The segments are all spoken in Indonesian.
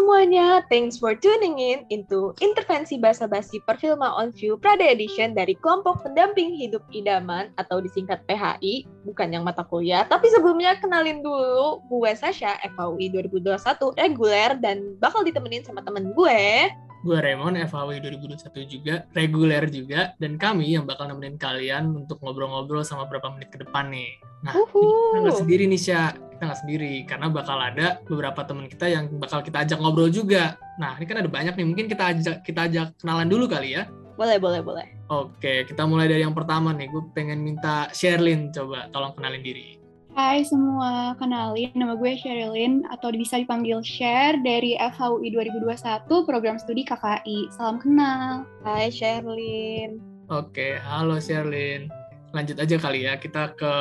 semuanya, thanks for tuning in into Intervensi Basa-Basi Perfilma on View Prada Edition dari kelompok pendamping hidup idaman atau disingkat PHI, bukan yang mata kuliah. Tapi sebelumnya kenalin dulu, gue Sasha, FAUI 2021 reguler dan bakal ditemenin sama temen gue. Gue Raymond, FHW 2021 juga, reguler juga, dan kami yang bakal nemenin kalian untuk ngobrol-ngobrol sama beberapa menit ke depan nih. Nah, Uhu. kita nggak sendiri nih, Sya. Kita nggak sendiri, karena bakal ada beberapa teman kita yang bakal kita ajak ngobrol juga. Nah, ini kan ada banyak nih, mungkin kita ajak kita ajak kenalan dulu kali ya. Boleh, boleh, boleh. Oke, kita mulai dari yang pertama nih. Gue pengen minta Sherlyn, coba tolong kenalin diri. Hai semua, kenalin nama gue Sherilyn atau bisa dipanggil Share dari FHUI 2021 program studi KKI. Salam kenal. Hai Sherlyn. Oke, halo Sherlyn. Lanjut aja kali ya, kita ke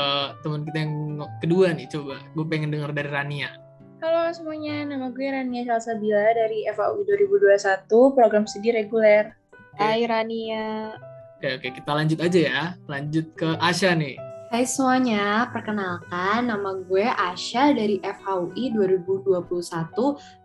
teman kita yang kedua nih, coba. Gue pengen denger dari Rania. Halo semuanya, nama gue Rania Salsabila dari FAUI 2021, program studi reguler. Hai Rania. Oke, oke, kita lanjut aja ya. Lanjut ke Asya nih. Hai semuanya, perkenalkan nama gue Asya dari FHUI 2021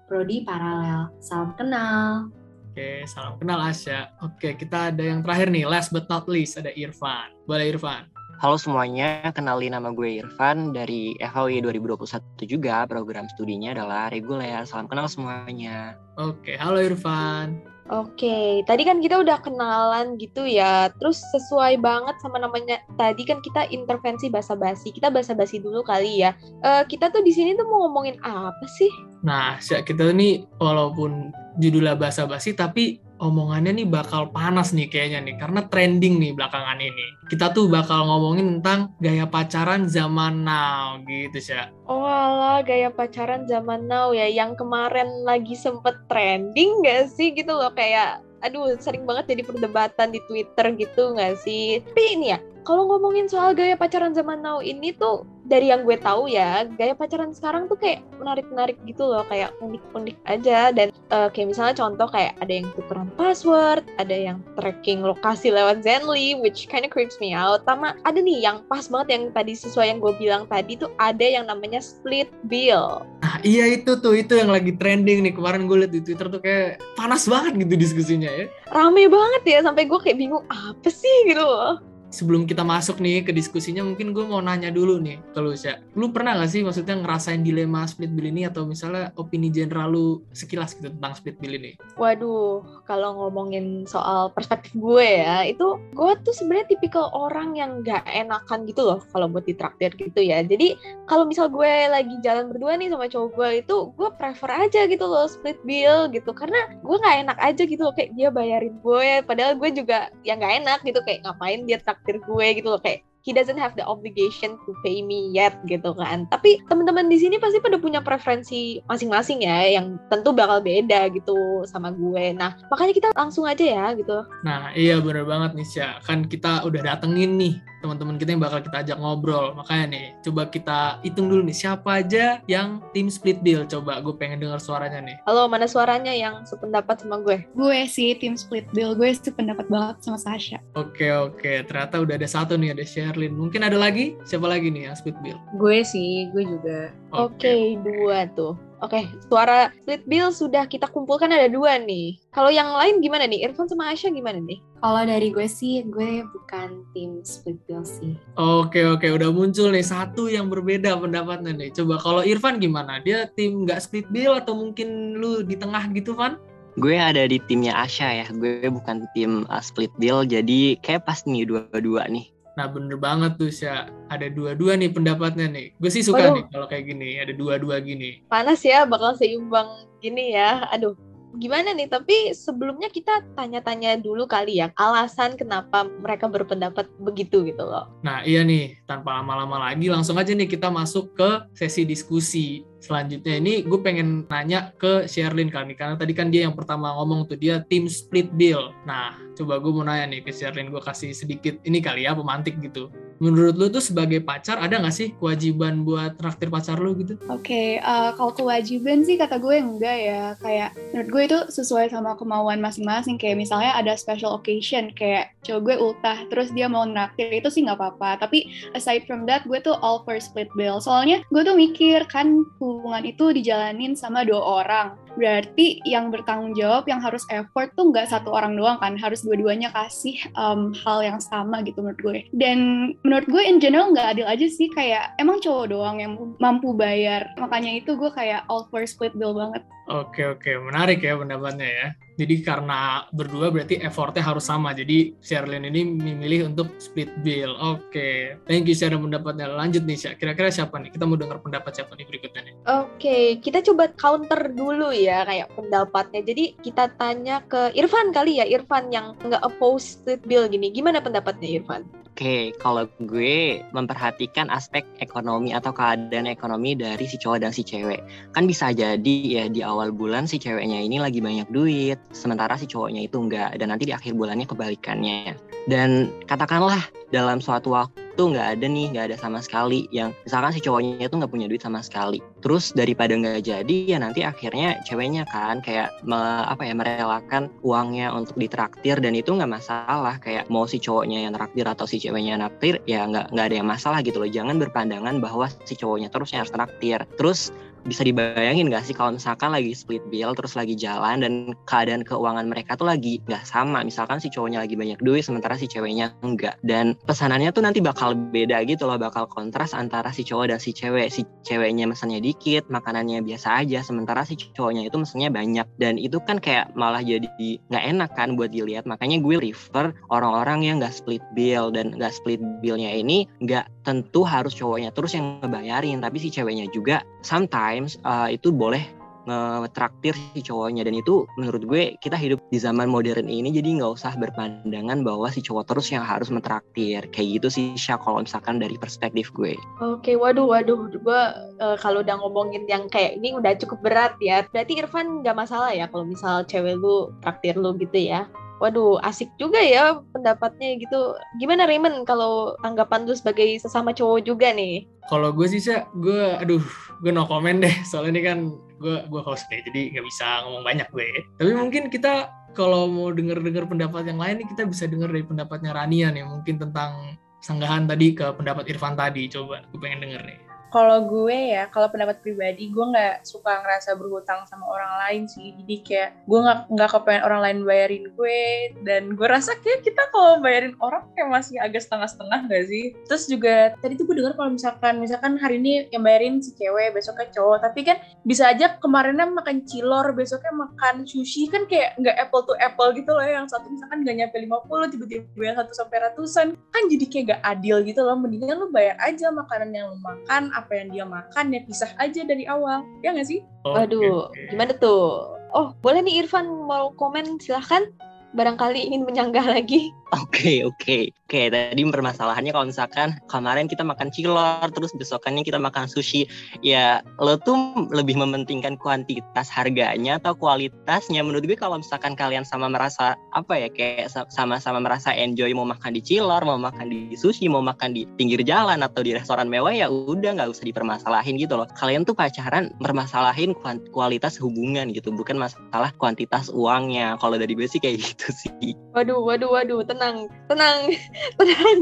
Prodi Paralel. Salam kenal. Oke, salam kenal Asya. Oke, kita ada yang terakhir nih, last but not least, ada Irfan. Boleh Irfan? Halo semuanya, kenalin nama gue Irfan dari FHW 2021 juga. Program studinya adalah reguler. Salam kenal semuanya. Oke, halo Irfan. Oke, tadi kan kita udah kenalan gitu ya. Terus sesuai banget sama namanya. Tadi kan kita intervensi basa-basi. Kita basa-basi dulu kali ya. Eh, kita tuh di sini tuh mau ngomongin apa sih? Nah, kita nih walaupun judulnya basa-basi, tapi omongannya nih bakal panas nih kayaknya nih. Karena trending nih belakangan ini. Kita tuh bakal ngomongin tentang gaya pacaran zaman now gitu, Sya. Oh alah, gaya pacaran zaman now ya. Yang kemarin lagi sempet trending gak sih gitu loh. Kayak, aduh sering banget jadi perdebatan di Twitter gitu gak sih? Tapi ini ya, kalau ngomongin soal gaya pacaran zaman now ini tuh dari yang gue tahu ya, gaya pacaran sekarang tuh kayak menarik-menarik gitu loh, kayak unik-unik aja dan eh, kayak misalnya contoh kayak ada yang tukeran password, ada yang tracking lokasi lewat Zenly, which kind of creeps me out. Sama ada nih yang pas banget yang tadi sesuai yang gue bilang tadi tuh ada yang namanya split bill. Nah, iya itu tuh, itu yang lagi trending nih. Kemarin gue liat di Twitter tuh kayak panas banget gitu diskusinya ya. Rame banget ya sampai gue kayak bingung apa sih gitu loh. Sebelum kita masuk nih ke diskusinya, mungkin gue mau nanya dulu nih ke lu, Sya. Lu pernah gak sih maksudnya ngerasain dilema split bill ini atau misalnya opini general lu sekilas gitu tentang split bill ini? Waduh, kalau ngomongin soal perspektif gue ya, itu gue tuh sebenarnya tipikal orang yang gak enakan gitu loh kalau buat ditraktir gitu ya. Jadi kalau misal gue lagi jalan berdua nih sama cowok gue itu, gue prefer aja gitu loh split bill gitu. Karena gue gak enak aja gitu loh kayak dia bayarin gue, padahal gue juga yang gak enak gitu kayak ngapain dia traktir gue gitu loh kayak he doesn't have the obligation to pay me yet gitu kan. Tapi teman-teman di sini pasti pada punya preferensi masing-masing ya yang tentu bakal beda gitu sama gue. Nah, makanya kita langsung aja ya gitu. Nah, iya bener banget nih, Sya. Kan kita udah datengin nih teman-teman kita yang bakal kita ajak ngobrol. Makanya nih, coba kita hitung dulu nih siapa aja yang tim split bill. Coba gue pengen dengar suaranya nih. Halo, mana suaranya yang sependapat sama gue? Gue sih tim split bill, gue sependapat banget sama Sasha. Oke, oke. Ternyata udah ada satu nih, ada Sherlyn. Mungkin ada lagi? Siapa lagi nih yang split bill? Gue sih, gue juga. Oke, dua tuh. Oke, suara split bill sudah kita kumpulkan ada dua nih. Kalau yang lain gimana nih? Irfan sama Aisyah gimana nih? Kalau dari gue sih, gue bukan tim split bill sih. Oke, oke. Udah muncul nih satu yang berbeda pendapatnya nih. Coba kalau Irfan gimana? Dia tim nggak split bill atau mungkin lu di tengah gitu, Van? Gue ada di timnya Asya ya. Gue bukan tim uh, split bill, jadi kayak pas nih dua-dua nih. Nah bener banget tuh Sya, ada dua-dua nih pendapatnya nih. Gue sih suka Waduh. nih kalau kayak gini, ada dua-dua gini. Panas ya, bakal seimbang gini ya. Aduh, gimana nih? Tapi sebelumnya kita tanya-tanya dulu kali ya, alasan kenapa mereka berpendapat begitu gitu loh. Nah iya nih, tanpa lama-lama lagi langsung aja nih kita masuk ke sesi diskusi. Selanjutnya ini gue pengen nanya ke Sherlyn kali ini, karena tadi kan dia yang pertama ngomong tuh dia tim split bill. Nah coba gue mau nanya nih ke Sherlyn, gue kasih sedikit ini kali ya pemantik gitu. Menurut lu tuh sebagai pacar ada nggak sih kewajiban buat traktir pacar lu gitu? Oke, eh, kalau kewajiban sih kata gue enggak ya. Kayak menurut gue itu sesuai sama kemauan masing-masing. Kayak misalnya ada special occasion, kayak cowok gue ultah, terus dia mau naktir itu sih nggak apa-apa. Tapi aside from that, gue tuh all for split bill. Soalnya gue tuh mikir kan hubungan itu dijalanin sama dua orang. Berarti yang bertanggung jawab yang harus effort tuh nggak satu orang doang kan? Harus dua-duanya kasih um, hal yang sama gitu menurut gue. Dan menurut gue in general nggak adil aja sih kayak emang cowok doang yang mampu bayar. Makanya itu gue kayak all for split bill banget. Oke oke. Menarik ya pendapatnya ya. Jadi karena berdua berarti effortnya harus sama. Jadi Sherlyn ini memilih untuk split bill. Oke, thank you share pendapatnya. Lanjut nih. Kira-kira siapa nih? Kita mau dengar pendapat siapa nih berikutnya nih? Oke, kita coba counter dulu ya kayak pendapatnya. Jadi kita tanya ke Irfan kali ya, Irfan yang nggak oppose split bill gini. Gimana pendapatnya Irfan? Oke, kalau gue memperhatikan aspek ekonomi atau keadaan ekonomi dari si cowok dan si cewek. Kan bisa jadi ya di awal bulan si ceweknya ini lagi banyak duit, sementara si cowoknya itu enggak. Dan nanti di akhir bulannya kebalikannya. Dan katakanlah dalam suatu waktu nggak ada nih, nggak ada sama sekali. Yang misalkan si cowoknya itu nggak punya duit sama sekali. Terus daripada nggak jadi ya nanti akhirnya ceweknya kan kayak me, apa ya merelakan uangnya untuk ditraktir dan itu nggak masalah. Kayak mau si cowoknya yang traktir atau si ceweknya yang traktir ya nggak nggak ada yang masalah gitu loh. Jangan berpandangan bahwa si cowoknya terus yang harus traktir. Terus bisa dibayangin gak sih kalau misalkan lagi split bill terus lagi jalan dan keadaan keuangan mereka tuh lagi nggak sama. Misalkan si cowoknya lagi banyak duit sementara si ceweknya enggak dan pesanannya tuh nanti bakal beda gitu loh bakal kontras antara si cowok dan si cewek. Si ceweknya mesennya dikit makanannya biasa aja sementara si cowoknya itu mesennya banyak. Dan itu kan kayak malah jadi nggak enak kan buat dilihat. Makanya gue prefer orang-orang yang nggak split bill. Dan nggak split billnya ini nggak tentu harus cowoknya terus yang ngebayarin tapi si ceweknya juga sometimes uh, itu boleh ngetraktir si cowoknya dan itu menurut gue kita hidup di zaman modern ini jadi nggak usah berpandangan bahwa si cowok terus yang harus mentraktir kayak gitu sih Syah kalau misalkan dari perspektif gue. Oke, waduh, waduh, gue uh, kalau udah ngomongin yang kayak ini udah cukup berat ya. Berarti Irfan nggak masalah ya kalau misal cewek lu traktir lu gitu ya? Waduh, asik juga ya pendapatnya gitu. Gimana Raymond kalau tanggapan lu sebagai sesama cowok juga nih? Kalau gue sih, Sya, gue, aduh, gue no comment deh. Soalnya ini kan gue gue host deh, jadi nggak bisa ngomong banyak gue. Tapi mungkin kita kalau mau denger-denger pendapat yang lain, kita bisa denger dari pendapatnya Rania nih. Mungkin tentang sanggahan tadi ke pendapat Irfan tadi. Coba, gue pengen denger nih kalau gue ya kalau pendapat pribadi gue nggak suka ngerasa berhutang sama orang lain sih. Jadi kayak gue nggak nggak kepengen orang lain bayarin gue. Dan gue rasa kayak kita kalau bayarin orang kayak masih agak setengah-setengah gak sih? Terus juga tadi tuh gue dengar kalau misalkan misalkan hari ini yang bayarin si cewek besoknya cowok. Tapi kan bisa aja kemarinnya makan cilor besoknya makan sushi. Kan kayak nggak apple to apple gitu loh yang satu misalkan nggak nyampe 50 tiba-tiba yang satu sampai ratusan. Kan jadi kayak gak adil gitu loh. Mendingan lu bayar aja makanan yang lu makan apa yang dia makan ya pisah aja dari awal ya nggak sih? Waduh, okay. gimana tuh? Oh boleh nih Irfan mau komen silahkan barangkali ingin menyanggah lagi. Oke, okay, oke. Okay. Oke, okay, tadi permasalahannya kalau misalkan kemarin kita makan cilor, terus besokannya kita makan sushi, ya lo tuh lebih mementingkan kuantitas harganya atau kualitasnya. Menurut gue kalau misalkan kalian sama merasa apa ya, kayak sama-sama merasa enjoy mau makan di cilor, mau makan di sushi, mau makan di pinggir jalan atau di restoran mewah, ya udah nggak usah dipermasalahin gitu loh. Kalian tuh pacaran permasalahin kualitas hubungan gitu, bukan masalah kuantitas uangnya. Kalau dari gue kayak gitu sih. Waduh, waduh, waduh, tenang, tenang tenang,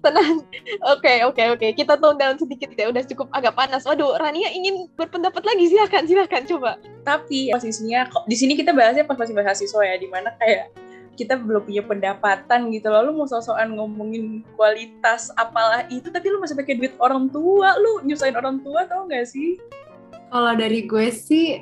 tenang. Oke, okay, oke, okay, oke. Okay. Kita tone down sedikit ya. Udah cukup agak panas. Waduh, Rania ingin berpendapat lagi. Silakan, silakan coba. Tapi posisinya di sini kita bahasnya pas masih mahasiswa ya, di mana kayak kita belum punya pendapatan gitu loh. Lu mau sosokan ngomongin kualitas apalah itu, tapi lu masih pakai duit orang tua. Lu nyusahin orang tua tau gak sih? Kalau dari gue sih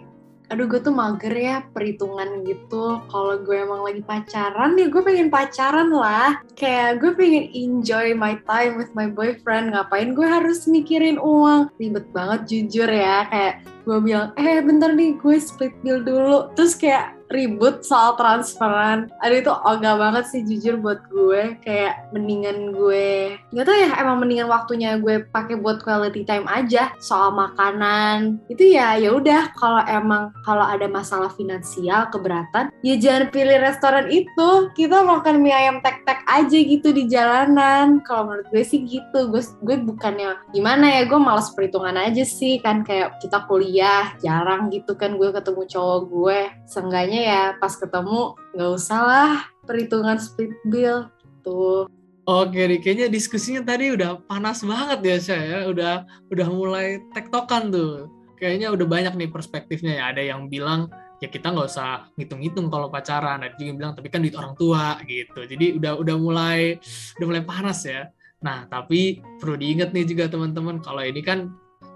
aduh gue tuh mager ya perhitungan gitu. Kalau gue emang lagi pacaran ya gue pengen pacaran lah. Kayak gue pengen enjoy my time with my boyfriend. Ngapain gue harus mikirin uang? Ribet banget jujur ya. Kayak gue bilang eh bentar nih gue split bill dulu. Terus kayak ribut soal transferan. Aduh itu ogah banget sih jujur buat gue. Kayak mendingan gue nggak tau ya emang mendingan waktunya gue pakai buat quality time aja soal makanan. Itu ya ya udah kalau emang kalau ada masalah finansial keberatan ya jangan pilih restoran itu. Kita makan mie ayam tek-tek aja gitu di jalanan. Kalau menurut gue sih gitu. Gue gue bukannya gimana ya gue malas perhitungan aja sih kan kayak kita kuliah jarang gitu kan gue ketemu cowok gue. Seenggaknya ya pas ketemu nggak usah lah perhitungan split bill tuh Oke, nih, kayaknya diskusinya tadi udah panas banget ya saya ya. Udah udah mulai tektokan tuh. Kayaknya udah banyak nih perspektifnya ya. Ada yang bilang ya kita nggak usah ngitung-ngitung kalau pacaran. Ada juga yang bilang tapi kan duit orang tua gitu. Jadi udah udah mulai udah mulai panas ya. Nah tapi perlu diingat nih juga teman-teman kalau ini kan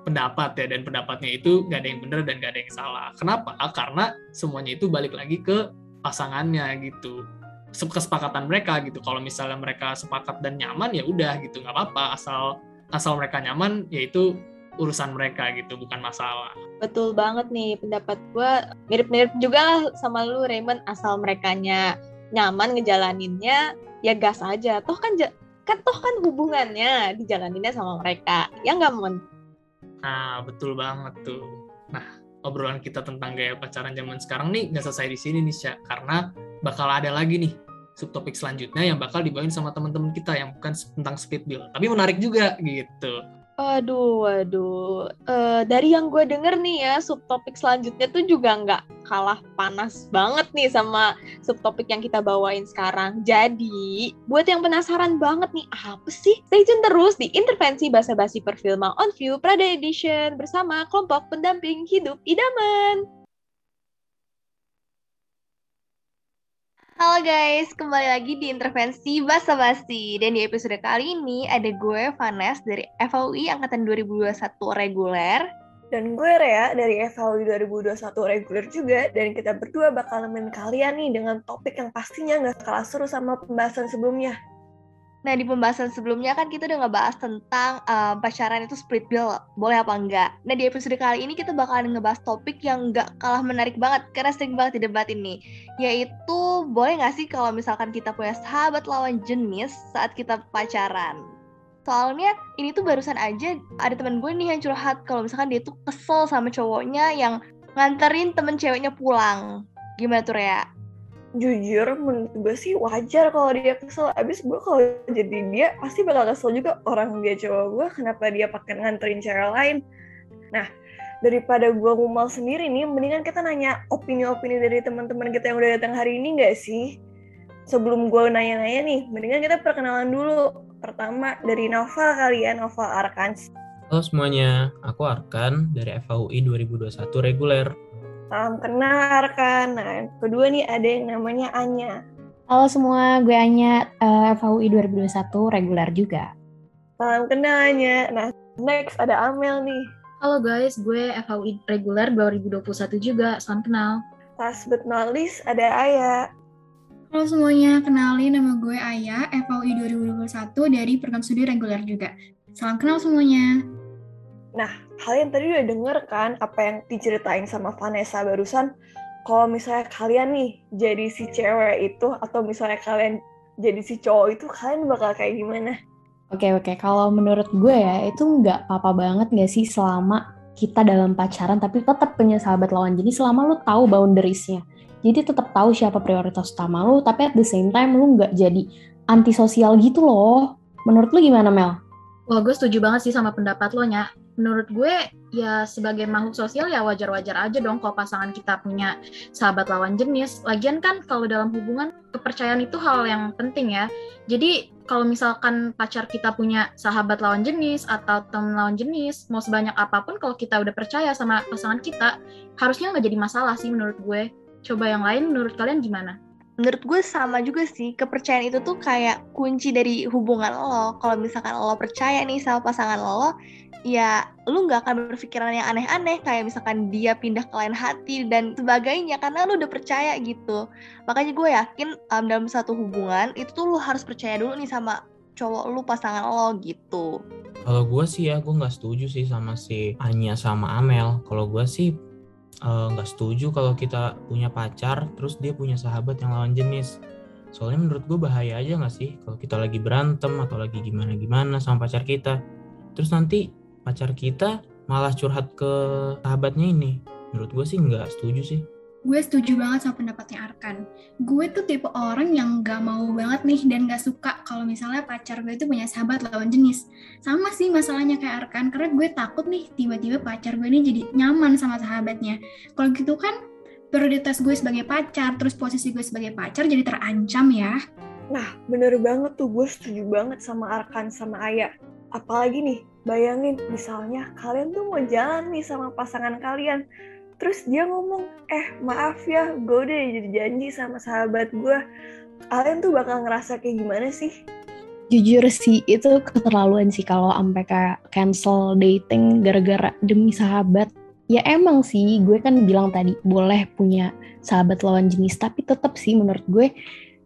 pendapat ya dan pendapatnya itu nggak ada yang benar dan nggak ada yang salah. Kenapa? Karena semuanya itu balik lagi ke pasangannya gitu. Kesepakatan mereka gitu. Kalau misalnya mereka sepakat dan nyaman ya udah gitu nggak apa-apa. Asal asal mereka nyaman yaitu urusan mereka gitu bukan masalah. Betul banget nih pendapat gue mirip-mirip juga lah sama lu Raymond. Asal mereka nyaman ngejalaninnya ya gas aja. Toh kan kan toh kan hubungannya dijalaninnya sama mereka. Ya nggak mon nah betul banget tuh nah obrolan kita tentang gaya pacaran zaman sekarang nih nggak selesai di sini nih Syah karena bakal ada lagi nih subtopik selanjutnya yang bakal dibawain sama teman-teman kita yang bukan tentang split bill tapi menarik juga gitu Waduh, waduh. Uh, dari yang gue denger nih ya, subtopik selanjutnya tuh juga nggak kalah panas banget nih sama subtopik yang kita bawain sekarang. Jadi, buat yang penasaran banget nih, apa sih? Stay tune terus di Intervensi Bahasa Basi Perfilma On View Prada Edition bersama kelompok pendamping hidup idaman. Halo guys, kembali lagi di intervensi Basa Basi Dan di episode kali ini ada gue Vanes dari FAUI Angkatan 2021 reguler dan gue Rea dari FAUI 2021 reguler juga dan kita berdua bakal nemenin kalian nih dengan topik yang pastinya nggak kalah seru sama pembahasan sebelumnya Nah, di pembahasan sebelumnya kan kita udah ngebahas tentang uh, pacaran itu split bill, boleh apa enggak. Nah, di episode kali ini kita bakalan ngebahas topik yang nggak kalah menarik banget, karena sering banget di debat ini. Yaitu, boleh nggak sih kalau misalkan kita punya sahabat lawan jenis saat kita pacaran? Soalnya ini tuh barusan aja ada teman gue nih yang curhat kalau misalkan dia tuh kesel sama cowoknya yang nganterin temen ceweknya pulang. Gimana tuh, Rea? jujur menurut gue sih wajar kalau dia kesel abis gue kalau jadi dia pasti bakal kesel juga orang dia cowok gue kenapa dia pakai nganterin cewek lain nah daripada gue ngumal sendiri nih mendingan kita nanya opini-opini dari teman-teman kita yang udah datang hari ini gak sih sebelum gue nanya-nanya nih mendingan kita perkenalan dulu pertama dari Novel kali ya Novel Arkans Halo semuanya, aku Arkan dari FAUI 2021 reguler Salam kenal kan. Nah, yang kedua nih ada yang namanya Anya. Halo semua, gue Anya, uh, FAUI 2021, reguler juga. Salam kenal Anya. Nah, next ada Amel nih. Halo guys, gue FAUI reguler 2021 juga, salam kenal. Last but not least ada Aya. Halo semuanya, kenalin nama gue Aya, FAUI 2021 dari program studi reguler juga. Salam kenal semuanya. Nah, kalian tadi udah denger kan apa yang diceritain sama Vanessa barusan? Kalau misalnya kalian nih jadi si cewek itu atau misalnya kalian jadi si cowok itu, kalian bakal kayak gimana? Oke oke, kalau menurut gue ya itu nggak apa-apa banget nggak sih selama kita dalam pacaran tapi tetap punya sahabat lawan jenis selama lu tahu boundariesnya. Jadi tetap tahu siapa prioritas utama lu, tapi at the same time lu nggak jadi antisosial gitu loh. Menurut lu gimana Mel? Wah, gue setuju banget sih sama pendapat lo, Nya. Menurut gue, ya sebagai makhluk sosial ya wajar-wajar aja dong kalau pasangan kita punya sahabat lawan jenis. Lagian kan kalau dalam hubungan, kepercayaan itu hal yang penting ya. Jadi kalau misalkan pacar kita punya sahabat lawan jenis atau teman lawan jenis, mau sebanyak apa pun kalau kita udah percaya sama pasangan kita, harusnya nggak jadi masalah sih menurut gue. Coba yang lain, menurut kalian gimana? menurut gue sama juga sih kepercayaan itu tuh kayak kunci dari hubungan lo. Kalau misalkan lo percaya nih sama pasangan lo ya lu nggak akan berpikiran yang aneh-aneh kayak misalkan dia pindah ke lain hati dan sebagainya karena lu udah percaya gitu. Makanya gue yakin um, dalam satu hubungan itu tuh lu harus percaya dulu nih sama cowok lu pasangan lo gitu. Kalau gue sih ya gue nggak setuju sih sama si Anya sama Amel. Kalau gue sih nggak uh, setuju kalau kita punya pacar terus dia punya sahabat yang lawan jenis. Soalnya menurut gue bahaya aja nggak sih? Kalau kita lagi berantem atau lagi gimana gimana sama pacar kita. Terus nanti pacar kita malah curhat ke sahabatnya ini. Menurut gue sih nggak setuju sih gue setuju banget sama pendapatnya Arkan. Gue tuh tipe orang yang gak mau banget nih dan gak suka kalau misalnya pacar gue itu punya sahabat lawan jenis. Sama sih masalahnya kayak Arkan, karena gue takut nih tiba-tiba pacar gue ini jadi nyaman sama sahabatnya. Kalau gitu kan prioritas gue sebagai pacar, terus posisi gue sebagai pacar jadi terancam ya. Nah, bener banget tuh gue setuju banget sama Arkan sama Ayah. Apalagi nih, bayangin misalnya kalian tuh mau jalan nih sama pasangan kalian, terus dia ngomong eh maaf ya gue udah jadi janji sama sahabat gue kalian tuh bakal ngerasa kayak gimana sih? Jujur sih itu keterlaluan sih kalau sampai kayak cancel dating gara-gara demi sahabat. Ya emang sih gue kan bilang tadi boleh punya sahabat lawan jenis tapi tetap sih menurut gue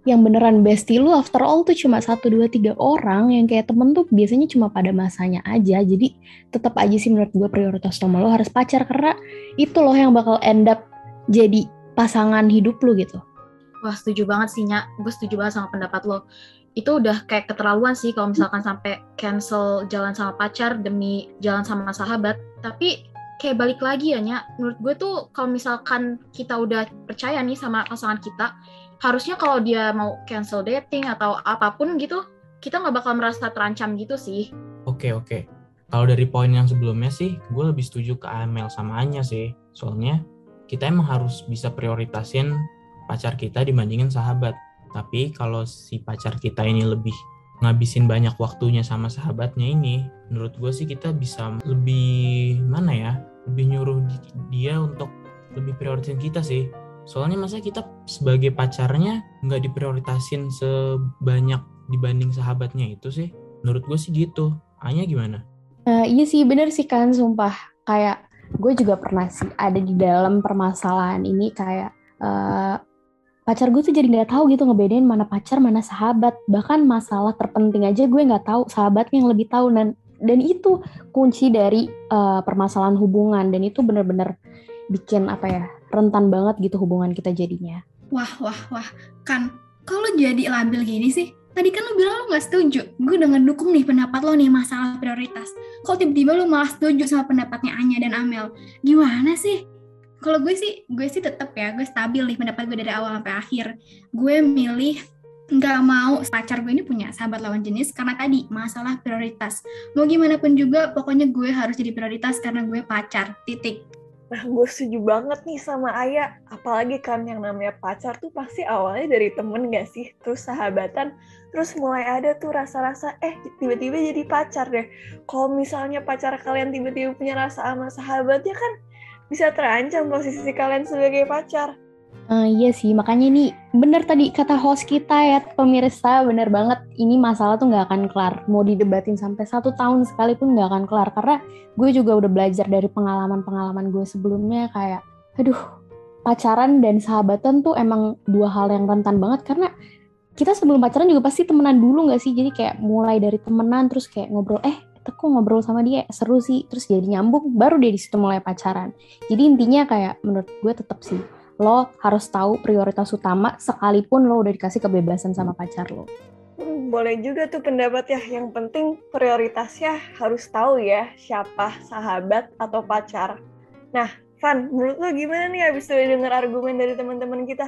yang beneran bestie lu after all tuh cuma satu dua tiga orang. Yang kayak temen tuh biasanya cuma pada masanya aja. Jadi tetap aja sih menurut gue prioritas utama lo harus pacar. Karena itu loh yang bakal end up jadi pasangan hidup lu gitu. Wah setuju banget sih Nyak, gue setuju banget sama pendapat lo. Itu udah kayak keterlaluan sih kalau misalkan sampai cancel jalan sama pacar demi jalan sama sahabat. Tapi kayak balik lagi ya Nyak, menurut gue tuh kalau misalkan kita udah percaya nih sama pasangan kita, harusnya kalau dia mau cancel dating atau apa pun gitu, kita nggak bakal merasa terancam gitu sih. Oke oke. Kalau dari poin yang sebelumnya sih, gue lebih setuju ke Amel sama Anya sih. Soalnya kita emang harus bisa prioritasin pacar kita dibandingin sahabat. Tapi kalau si pacar kita ini lebih ngabisin banyak waktunya sama sahabatnya ini, menurut gue sih kita bisa lebih mana ya, lebih nyuruh dia untuk lebih prioritasin kita sih. Soalnya masa kita sebagai pacarnya nggak diprioritasin sebanyak dibanding sahabatnya itu sih. Menurut gue sih gitu. Anya gimana? Uh, iya sih bener sih kan sumpah kayak gue juga pernah sih ada di dalam permasalahan ini kayak uh, pacar gue tuh jadi nggak tahu gitu ngebedain mana pacar mana sahabat bahkan masalah terpenting aja gue nggak tahu sahabatnya yang lebih tahu dan dan itu kunci dari uh, permasalahan hubungan dan itu bener-bener bikin apa ya rentan banget gitu hubungan kita jadinya. Wah wah wah. Kan kalau jadi labil gini sih tadi kan lo bilang lo nggak setuju. Gue udah ngedukung nih pendapat lo nih masalah prioritas. Kok tiba-tiba lo malah setuju sama pendapatnya Anya dan Amel? Gimana sih? Kalau gue sih gue sih tetap ya gue stabil nih pendapat gue dari awal sampai akhir. Gue milih nggak mau pacar gue ini punya sahabat lawan jenis karena tadi masalah prioritas. Mau gimana pun juga pokoknya gue harus jadi prioritas karena gue pacar titik Nah, gue setuju banget nih sama Ayah. Apalagi kan yang namanya pacar tuh pasti awalnya dari temen gak sih? Terus sahabatan, terus mulai ada tuh rasa-rasa, eh tiba-tiba jadi pacar deh. Kalau misalnya pacar kalian tiba-tiba punya rasa sama sahabatnya kan bisa terancam posisi kalian sebagai pacar. Uh, iya sih, makanya ini bener tadi kata host kita ya pemirsa, bener banget. Ini masalah tuh nggak akan kelar. Mau didebatin sampai satu tahun sekalipun nggak akan kelar. Karena gue juga udah belajar dari pengalaman-pengalaman gue sebelumnya kayak, aduh pacaran dan sahabatan tuh emang dua hal yang rentan banget. Karena kita sebelum pacaran juga pasti temenan dulu nggak sih? Jadi kayak mulai dari temenan terus kayak ngobrol, eh kok ngobrol sama dia? Seru sih. Terus jadi nyambung baru dia di situ mulai pacaran. Jadi intinya kayak menurut gue tetap sih lo harus tahu prioritas utama sekalipun lo udah dikasih kebebasan sama pacar lo. Hmm, boleh juga tuh pendapat ya. Yang penting prioritasnya harus tahu ya siapa sahabat atau pacar. Nah Van, menurut lo gimana nih abis udah denger argumen dari teman-teman kita?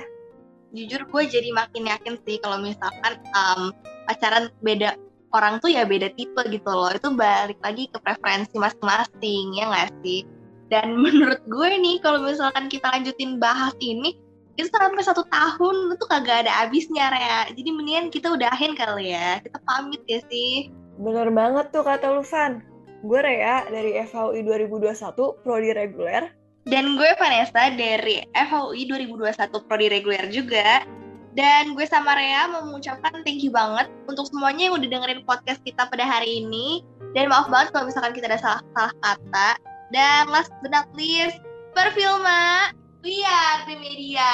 Jujur gue jadi makin yakin sih kalau misalkan um, pacaran beda orang tuh ya beda tipe gitu loh. Itu balik lagi ke preferensi masing-masing ya nggak sih dan menurut gue nih kalau misalkan kita lanjutin bahas ini itu sampai satu tahun itu kagak ada habisnya Rea. Jadi mendingan kita udahin kali ya. Kita pamit ya sih. Bener banget tuh kata Lufan. Gue Rea dari FHUI 2021 Prodi Reguler. Dan gue Vanessa dari FHUI 2021 Prodi Reguler juga. Dan gue sama Rea mau mengucapkan thank you banget untuk semuanya yang udah dengerin podcast kita pada hari ini. Dan maaf banget kalau misalkan kita ada salah-salah kata. Dan last but not least, perfilma, we are the media.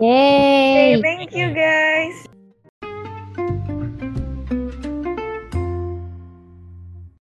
Yay! Okay, thank you guys.